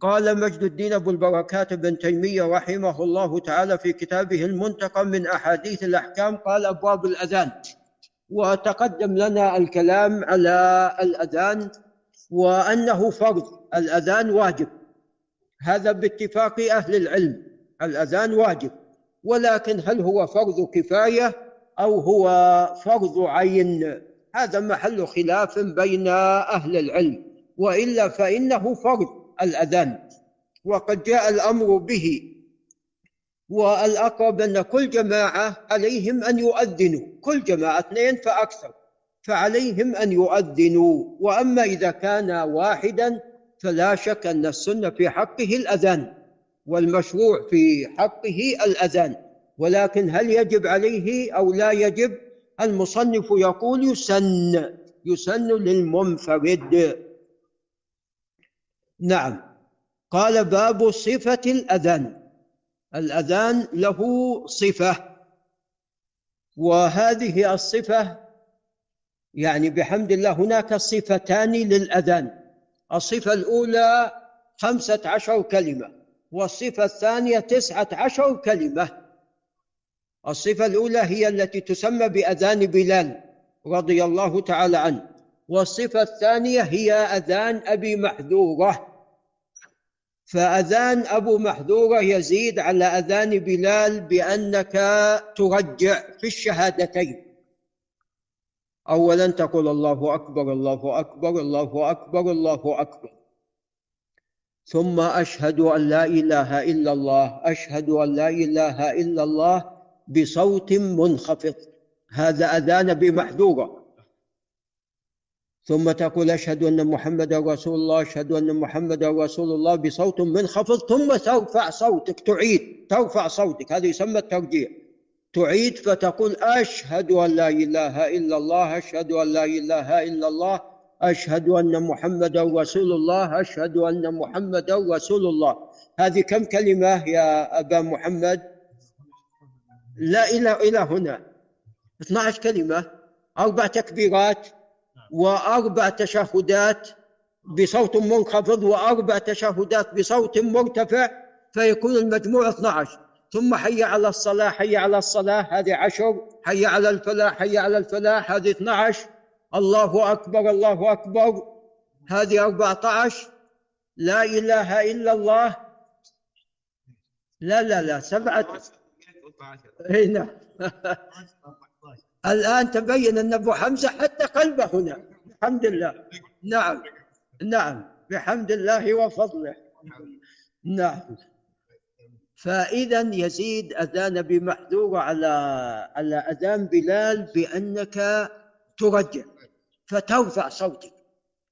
قال مجد الدين أبو البركات بن تيمية رحمه الله تعالى في كتابه المنتقى من أحاديث الأحكام قال أبواب الأذان. وتقدم لنا الكلام على الأذان وأنه فرض. الأذان واجب. هذا باتفاق أهل العلم. الأذان واجب. ولكن هل هو فرض كفاية أو هو فرض عين؟ هذا محل خلاف بين أهل العلم. وإلا فإنه فرض. الأذان وقد جاء الأمر به والأقرب أن كل جماعة عليهم أن يؤذنوا كل جماعة اثنين فأكثر فعليهم أن يؤذنوا وأما إذا كان واحدا فلا شك أن السنة في حقه الأذان والمشروع في حقه الأذان ولكن هل يجب عليه أو لا يجب؟ المصنف يقول يسن يسن للمنفرد. نعم. قال باب صفة الأذان. الأذان له صفة. وهذه الصفة يعني بحمد الله هناك صفتان للأذان. الصفة الأولى خمسة عشر كلمة والصفة الثانية تسعة عشر كلمة. الصفة الأولى هي التي تسمى بأذان بلال رضي الله تعالى عنه والصفة الثانية هي أذان أبي محذورة. فأذان أبو محذورة يزيد على أذان بلال بأنك ترجع في الشهادتين. أولا تقول الله أكبر الله أكبر الله أكبر الله أكبر. ثم أشهد أن لا إله إلا الله أشهد أن لا إله إلا الله بصوت منخفض. هذا أذان بمحذورة. ثم تقول أشهد أن محمدا رسول الله أشهد أن محمدا رسول الله بصوت منخفض ثم ترفع صوتك تعيد ترفع صوتك هذا يسمى الترجيع تعيد فتقول أشهد أن لا إله إلا الله أشهد أن لا إله إلا الله أشهد أن محمدا رسول الله أشهد أن محمدا رسول الله. هذه كم كلمة يا أبا محمد؟ لا إلى إلى هنا. 12 كلمة أربع تكبيرات. وأربع تشهدات بصوت منخفض وأربع تشهدات بصوت مرتفع فيكون المجموع 12 ثم حي على الصلاة حي على الصلاة هذه عشر. حي على الفلاح حي على الفلاح هذه 12 الله أكبر الله أكبر. هذه 14 لا إله إلا الله. لا لا لا سبعة. هنا الآن تبين أن أبو حمزة حتى قلبه هنا. الحمد لله. نعم. نعم. بحمد الله وفضله. نعم. فإذا يزيد أذان بمحذور على على أذان بلال بأنك ترجع. فترفع صوتك.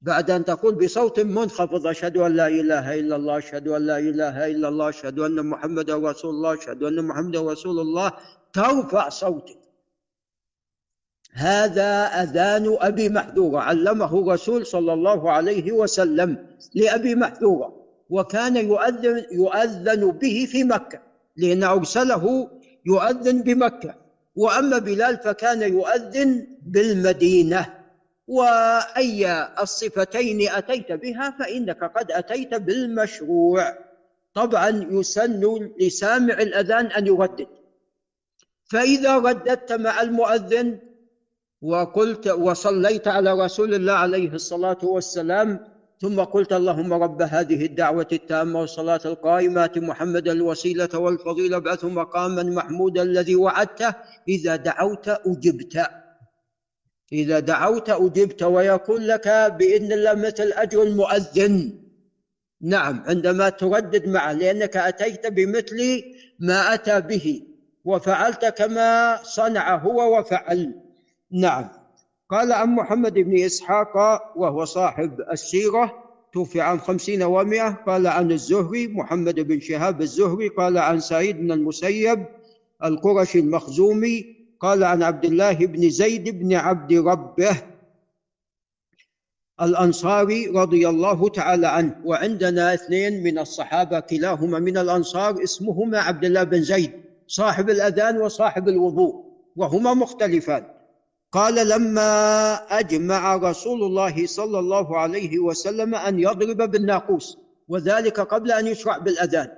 بعد أن تقول بصوت منخفض أشهد أن لا إله إلا الله أشهد أن لا إله إلا الله أشهد أن محمدا رسول الله أشهد أن محمدا رسول الله ترفع صوتك. هذا أذان أبي محذورة. علمه الرسول صلى الله عليه وسلم لأبي محذورة وكان يؤذن يؤذن به في مكة لأن أرسله يؤذن بمكة. وأما بلال فكان يؤذن بالمدينة. وأي الصفتين أتيت بها فإنك قد أتيت بالمشروع. طبعا يسن لسامع الأذان أن يردد. فإذا رددت مع المؤذن وقلت وصليت على رسول الله عليه الصلاة والسلام ثم قلت اللهم رب هذه الدعوة التامة والصلاة القائمة محمد الوسيلة والفضيلة بعث مقاما محمودا الذي وعدته إذا دعوت أجبت. إذا دعوت أجبت ويكون لك بإذن الله مثل أجر المؤذن. نعم عندما تردد معه لأنك أتيت بمثل ما أتى به وفعلت كما صنع هو وفعل. نعم. قال عن محمد بن إسحاق وهو صاحب السيرة توفي عام خمسين ومائة. قال عن الزهري محمد بن شهاب الزهري. قال عن سعيد بن المسيب القرشي المخزومي. قال عن عبد الله بن زيد بن عبد ربه الأنصاري رضي الله تعالى عنه. وعندنا اثنين من الصحابة كلاهما من الأنصار اسمهما عبد الله بن زيد صاحب الأذان وصاحب الوضوء وهما مختلفان. قال لما أجمع رسول الله صلى الله عليه وسلم أن يضرب بالناقوس وذلك قبل أن يشرع بالأذان.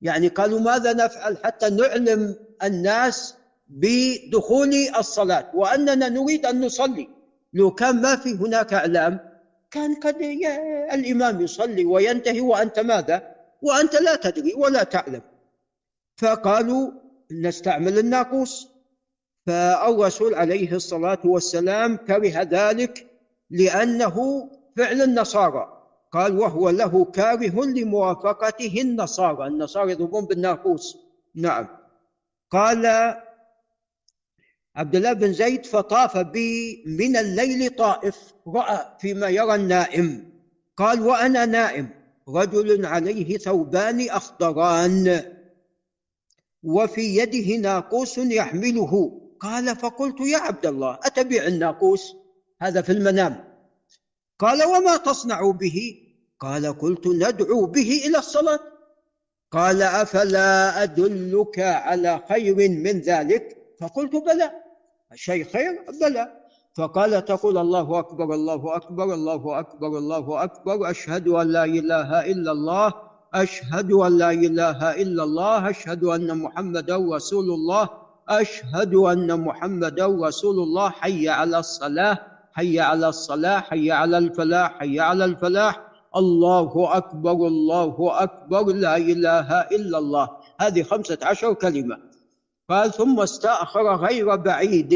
يعني قالوا ماذا نفعل حتى نعلم الناس بدخول الصلاة؟ وأننا نريد أن نصلي. لو كان ما في هناك إعلام كان قد الإمام يصلي وينتهي وأنت ماذا؟ وأنت لا تدري ولا تعلم. فقالوا نستعمل الناقوس. فالرسول عليه الصلاة والسلام كره ذلك لأنه فعل النصارى. قال وهو له كاره لموافقته النصارى. النصارى يضربون بالناقوس. نعم. قال عبد الله بن زيد فطاف بي من الليل طائف رأى فيما يرى النائم. قال وأنا نائم رجل عليه ثوبان أخضران وفي يده ناقوس يحمله. قال فقلت يا عبد الله أتبع الناقوس؟ هذا في المنام. قال وما تصنع به؟ قال قلت ندعو به إلى الصلاة. قال أفلا أدلك على خير من ذلك؟ فقلت بلى. شيء خير؟ بلى. فقال تقول الله أكبر الله أكبر الله أكبر الله أكبر. أشهد أن لا إله إلا الله أشهد أن لا إله إلا الله أشهد أن محمدا رسول الله. أشهد أن محمدا رسول الله حي على الصلاة حي على الصلاة حي على الفلاح حي على الفلاح. الله أكبر الله أكبر لا إله إلا الله. هذه خمسة عشر كلمة. قال ثم استأخر غير بعيد.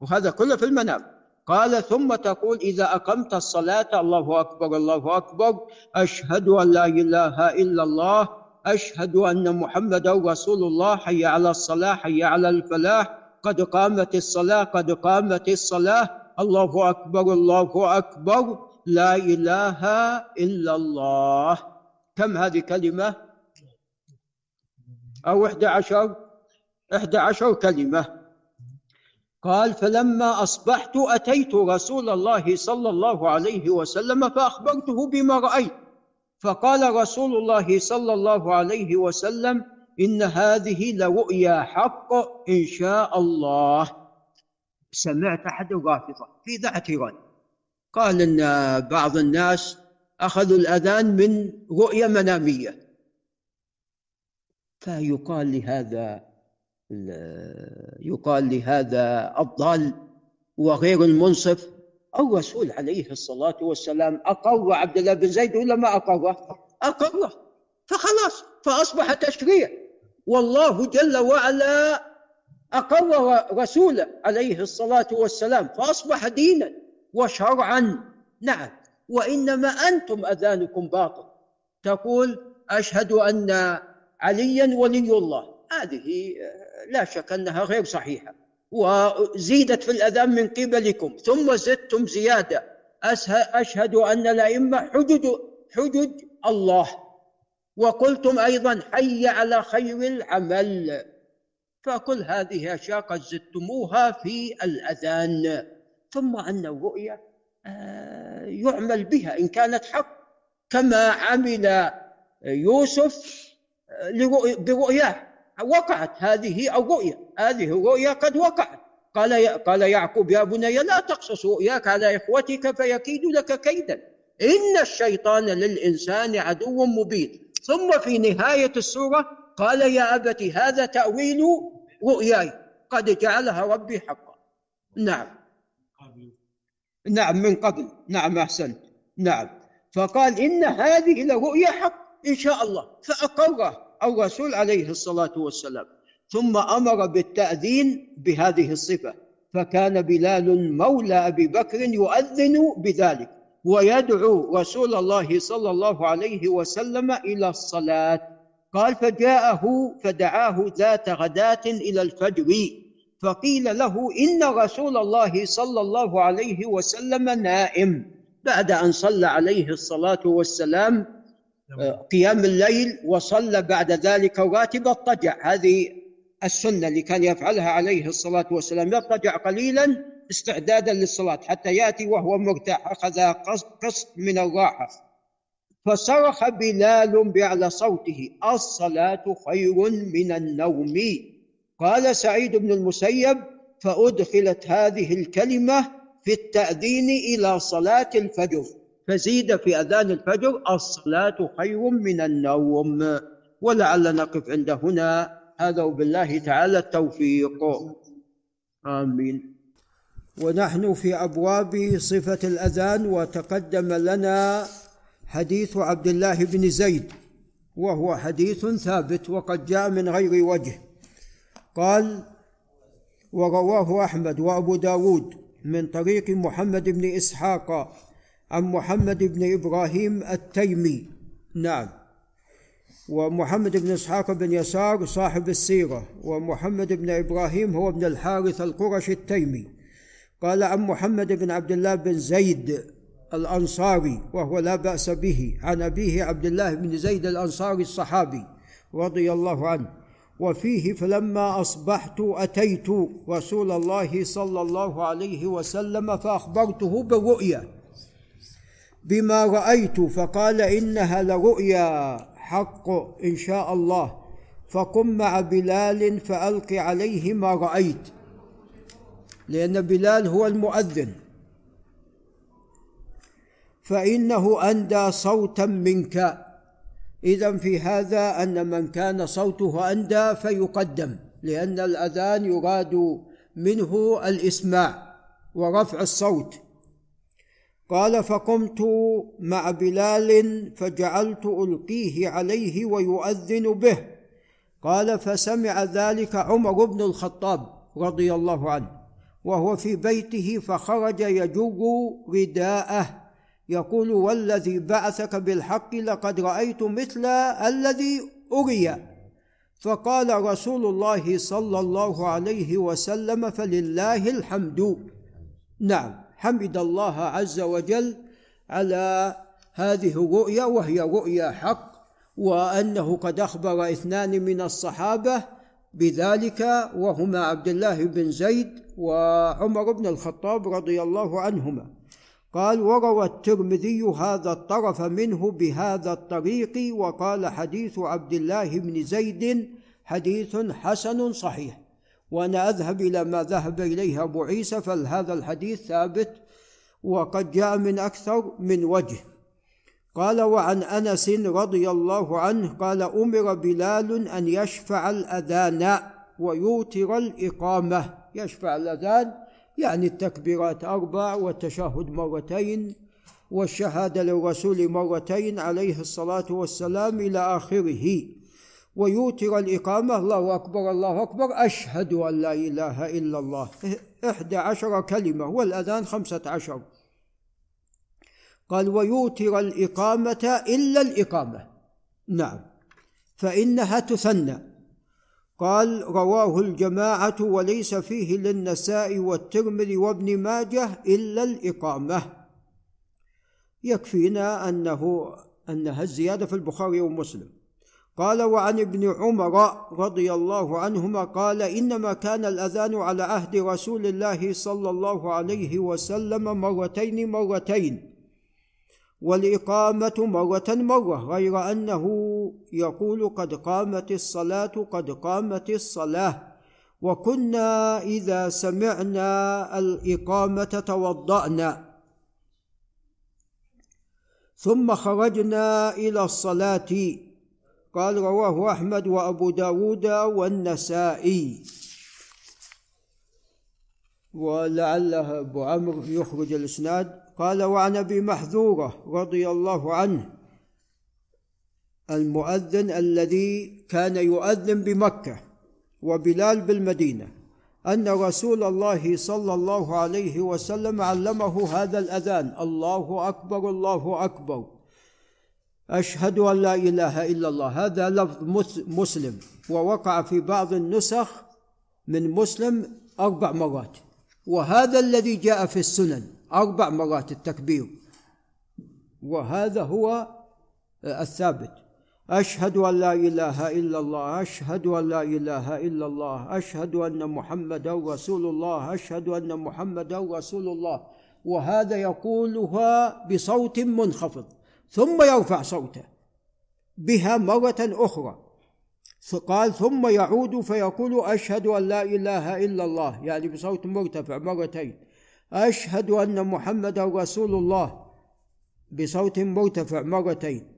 وهذا كله في المنام. قال ثم تقول إذا أقمت الصلاة الله أكبر الله أكبر. أشهد أن لا إله إلا الله. أشهد أن محمدا رسول الله حي على الصلاة حي على الفلاح. قد قامت الصلاة قد قامت الصلاة. الله أكبر الله أكبر. لا إله إلا الله. كم هذه كلمة؟ أو إحدى عشر؟ إحدى عشر كلمة. قال فلما أصبحت أتيت رسول الله صلى الله عليه وسلم فأخبرته بما رأيت. فقال رسول الله صلى الله عليه وسلم إن هذه لرؤيا حق إن شاء الله. سمعت أحد الرافضة في ذا اعتراض قال إن بعض الناس أخذوا الأذان من رؤية منامية. فيقال لهذا يقال لهذا الضال وغير المنصف الرسول عليه الصلاة والسلام أقر عبد الله بن زيد ولا ما أقره؟ أقره فخلاص فأصبح تشريع. والله جل وعلا أقر رسوله عليه الصلاة والسلام فأصبح دينا وشرعا. نعم. وإنما أنتم أذانكم باطل. تقول أشهد أن عليا ولي الله. هذه لا شك أنها غير صحيحة. وزيدت في الأذان من قبلكم ثم زدتم زيادة. أشهد أن الأئمة حجج حجج الله. وقلتم أيضا حي على خير العمل. فكل هذه أشياء قد زدتموها في الأذان. ثم أن الرؤيا آه، يعمل بها إن كانت حق. كما عمل يوسف آه، برؤياه. وقعت. هذه الرؤيا هذه الرؤيا قد وقعت. قال قال يعقوب يا بني لا تقصص رؤياك على إخوتك فيكيد لك كيدا. إن الشيطان للإنسان عدو مبين. ثم في نهاية السورة قال يا أبت هذا تأويل رؤياي. قد جعلها ربي حقا. نعم. نعم من قبل. نعم أحسنت. نعم. فقال إن هذه لرؤيا حق إن شاء الله. فأقره. الرسول عليه الصلاة والسلام. ثم أمر بالتأذين بهذه الصفة. فكان بلال مولى أبي بكر يؤذن بذلك ويدعو رسول الله صلى الله عليه وسلم إلى الصلاة. قال فجاءه فدعاه ذات غداة إلى الفجر. فقيل له إن رسول الله صلى الله عليه وسلم نائم. بعد أن صلى عليه الصلاة والسلام قيام الليل وصلى بعد ذلك راتب اضطجع هذه السنة اللي كان يفعلها عليه الصلاة والسلام. يضطجع قليلا استعدادا للصلاة حتى يأتي وهو مرتاح. أخذ قسط من الراحة. فصرخ بلال بأعلى صوته الصلاة خير من النوم. قال سعيد بن المسيب فأدخلت هذه الكلمة في التأذين إلى صلاة الفجر. فزيد في أذان الفجر الصلاة خير من النوم. ولعل نقف عند هنا. هذا وبالله تعالى التوفيق. آمين. ونحن في أبواب صفة الأذان وتقدم لنا حديث عبد الله بن زيد وهو حديث ثابت وقد جاء من غير وجه. قال ورواه أحمد وأبو داود من طريق محمد بن إسحاق عن محمد بن إبراهيم التيمي. نعم. ومحمد بن إسحاق بن يسار صاحب السيرة ومحمد بن إبراهيم هو ابن الحارث القرشي التيمي. قال عن محمد بن عبد الله بن زيد الأنصاري وهو لا بأس به عن أبيه عبد الله بن زيد الأنصاري الصحابي رضي الله عنه. وفيه فلما أصبحت أتيت رسول الله صلى الله عليه وسلم فأخبرته بالرؤيا بما رأيت فقال إنها لرؤيا حق إن شاء الله. فقم مع بلال فألق عليه ما رأيت. لأن بلال هو المؤذن. فإنه أندى صوتا منك. إذا في هذا أن من كان صوته أندى فيقدم لأن الأذان يراد منه الإسماع ورفع الصوت. قال فقمت مع بلال فجعلت ألقيه عليه ويؤذن به. قال فسمع ذلك عمر بن الخطاب رضي الله عنه وهو في بيته فخرج يجر رداءه يقول والذي بعثك بالحق لقد رأيت مثل الذي أري. فقال رسول الله صلى الله عليه وسلم فلله الحمد. نعم. حمد الله عز وجل على هذه الرؤيا وهي رؤيا حق وأنه قد أخبر اثنان من الصحابة بذلك وهما عبد الله بن زيد وعمر بن الخطاب رضي الله عنهما. قال وروى الترمذي هذا الطرف منه بهذا الطريق وقال حديث عبد الله بن زيد حديث حسن صحيح. وأنا أذهب إلى ما ذهب إليه أبو عيسى فهذا الحديث ثابت وقد جاء من أكثر من وجه. قال وعن أنس رضي الله عنه قال أمر بلال أن يشفع الأذان ويوتر الإقامة. يشفع الأذان يعني التكبيرات أربع والتشهد مرتين والشهادة للرسول مرتين عليه الصلاة والسلام إلى آخره. ويوتر الإقامة. الله أكبر الله أكبر. أشهد أن لا إله إلا الله. إحدى عشر كلمة والأذان خمسة عشر. قال ويوتر الإقامة إلا الإقامة. نعم. فإنها تثنى. قال رواه الجماعة وليس فيه للنساء والترمذي وابن ماجه إلا الإقامة. يكفينا أنه أنها الزيادة في البخاري ومسلم. قال وعن ابن عمر رضي الله عنهما قال إنما كان الأذان على عهد رسول الله صلى الله عليه وسلم مرتين مرتين والإقامة مرة مرة غير أنه يقول قد قامت الصلاة قد قامت الصلاة وكنا إذا سمعنا الإقامة توضأنا. ثم خرجنا إلى الصلاة. قال رواه أحمد وأبو داود والنسائي. ولعله أبو عمرو يخرج الإسناد. قال وعن أبي محذورة رضي الله عنه المؤذن الذي كان يؤذن بمكة وبلال بالمدينة أن رسول الله صلى الله عليه وسلم علمه هذا الأذان الله أكبر الله أكبر. أشهد أن لا إله إلا الله. هذا لفظ مسلم. ووقع في بعض النسخ من مسلم أربع مرات. وهذا الذي جاء في السنن أربع مرات التكبير. وهذا هو الثابت. أشهد أن لا إله إلا الله أشهد أن لا إله إلا الله أشهد أن محمدا رسول الله أشهد أن محمدا رسول الله. وهذا يقولها بصوت منخفض. ثم يرفع صوته بها مرة أخرى. قال ثم يعود فيقول أشهد أن لا إله إلا الله. يعني بصوت مرتفع مرتين. أشهد أن محمدا رسول الله. بصوت مرتفع مرتين.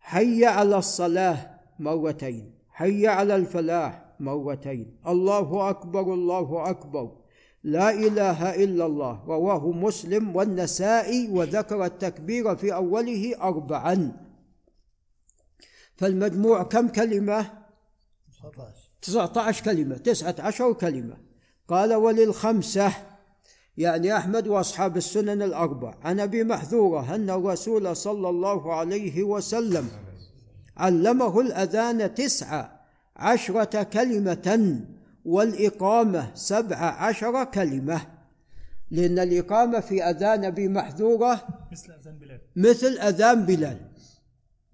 حي على الصلاة مرتين. حي على الفلاح مرتين. الله أكبر الله أكبر. لا إله إلا الله رواه مسلم والنسائي وذكر التكبير في أوله أربعا. فالمجموع كم كلمة؟ 19 كلمة 19 كلمة. قال وللخمسة يعني أحمد وأصحاب السنن الأربع عن أبي محذورة أن الرسول صلى الله عليه وسلم علمه الأذان تسع عشرة كلمة والإقامة سبع عشر كلمة. لأن الإقامة في أذان أبي محذورة مثل أذان بلال. مثل أذان بلال.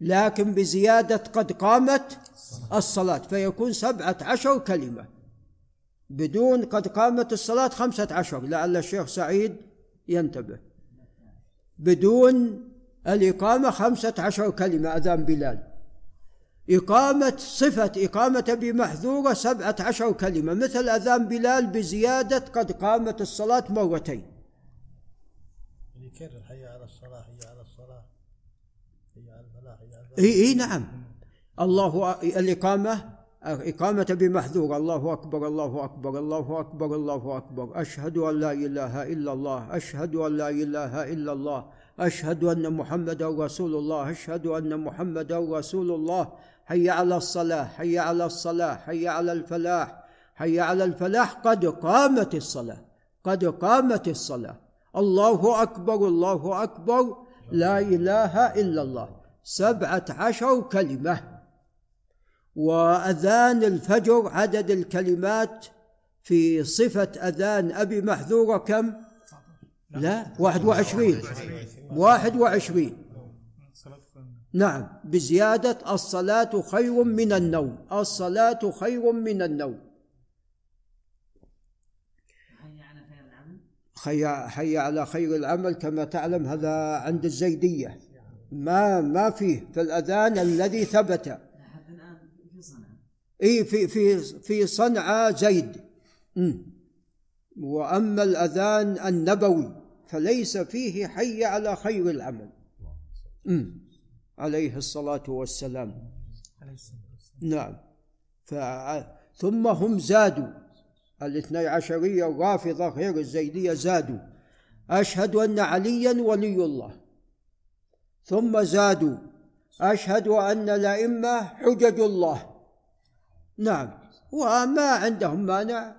لكن بزيادة قد قامت الصلاة. فيكون سبعة عشر كلمة. بدون قد قامت الصلاة خمسة عشر. لعل الشيخ سعيد ينتبه. بدون الإقامة خمسة عشر كلمة أذان بلال. إقامة صفة إقامة بمحذورة سبعة عشر كلمة مثل أذان بلال بزيادة قد قامت الصلاة مرتين. يكرر حي على الصلاة حي على الصلاة حي على الفلاح حي على الفلاح إي إي نعم. الله الإقامة إقامة بمحذور الله أكبر الله أكبر الله أكبر الله أكبر. أشهد أن لا إله إلا الله أشهد أن لا إله إلا الله. أشهد أن محمدا رسول الله أشهد أن محمدا رسول الله. حي على الصلاة حي على الصلاة حي على الفلاح حي على الفلاح. قد قامت الصلاة قد قامت الصلاة. الله أكبر الله أكبر. لا إله إلا الله. سبعة عشر كلمة. وأذان الفجر عدد الكلمات في صفة أذان أبي محذورة كم؟ لا واحد وعشرين. واحد وعشرين. نعم بزيادة الصلاة خير من النوم. الصلاة خير من النوم. حي على خير العمل. كما تعلم هذا عند الزيدية. ما ما فيه في الأذان الذي ثبت. إي في في في صنعاء زيد. وأما الأذان النبوي فليس فيه حي على خير العمل. عليه الصلاة والسلام. نعم. ف... ثم هم زادوا. الاثني عشرية الرافضة غير الزيدية زادوا. أشهد أن عليا ولي الله. ثم زادوا. أشهد أن الأئمة حجج الله. نعم. وما عندهم مانع.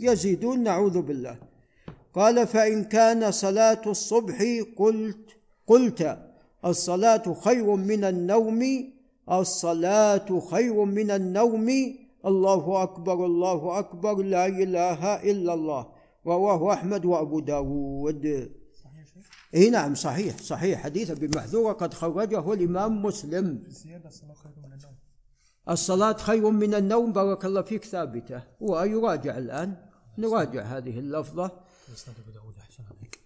يزيدون نعوذ بالله. قال فإن كان صلاة الصبح قلت قلت الصلاة خير من النوم الصلاة خير من النوم. الله أكبر الله أكبر لا إله إلا الله. رواه أحمد وأبو داود. اي نعم صحيح صحيح. حديث بمحذورة قد خرجه الإمام مسلم. الصلاة خير من النوم بارك الله فيك ثابتة. ويراجع الآن نراجع هذه اللفظة. مسند أبو داود أحسن عليك.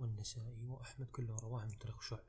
والنسائي وأحمد كله رواه من طريق شعبة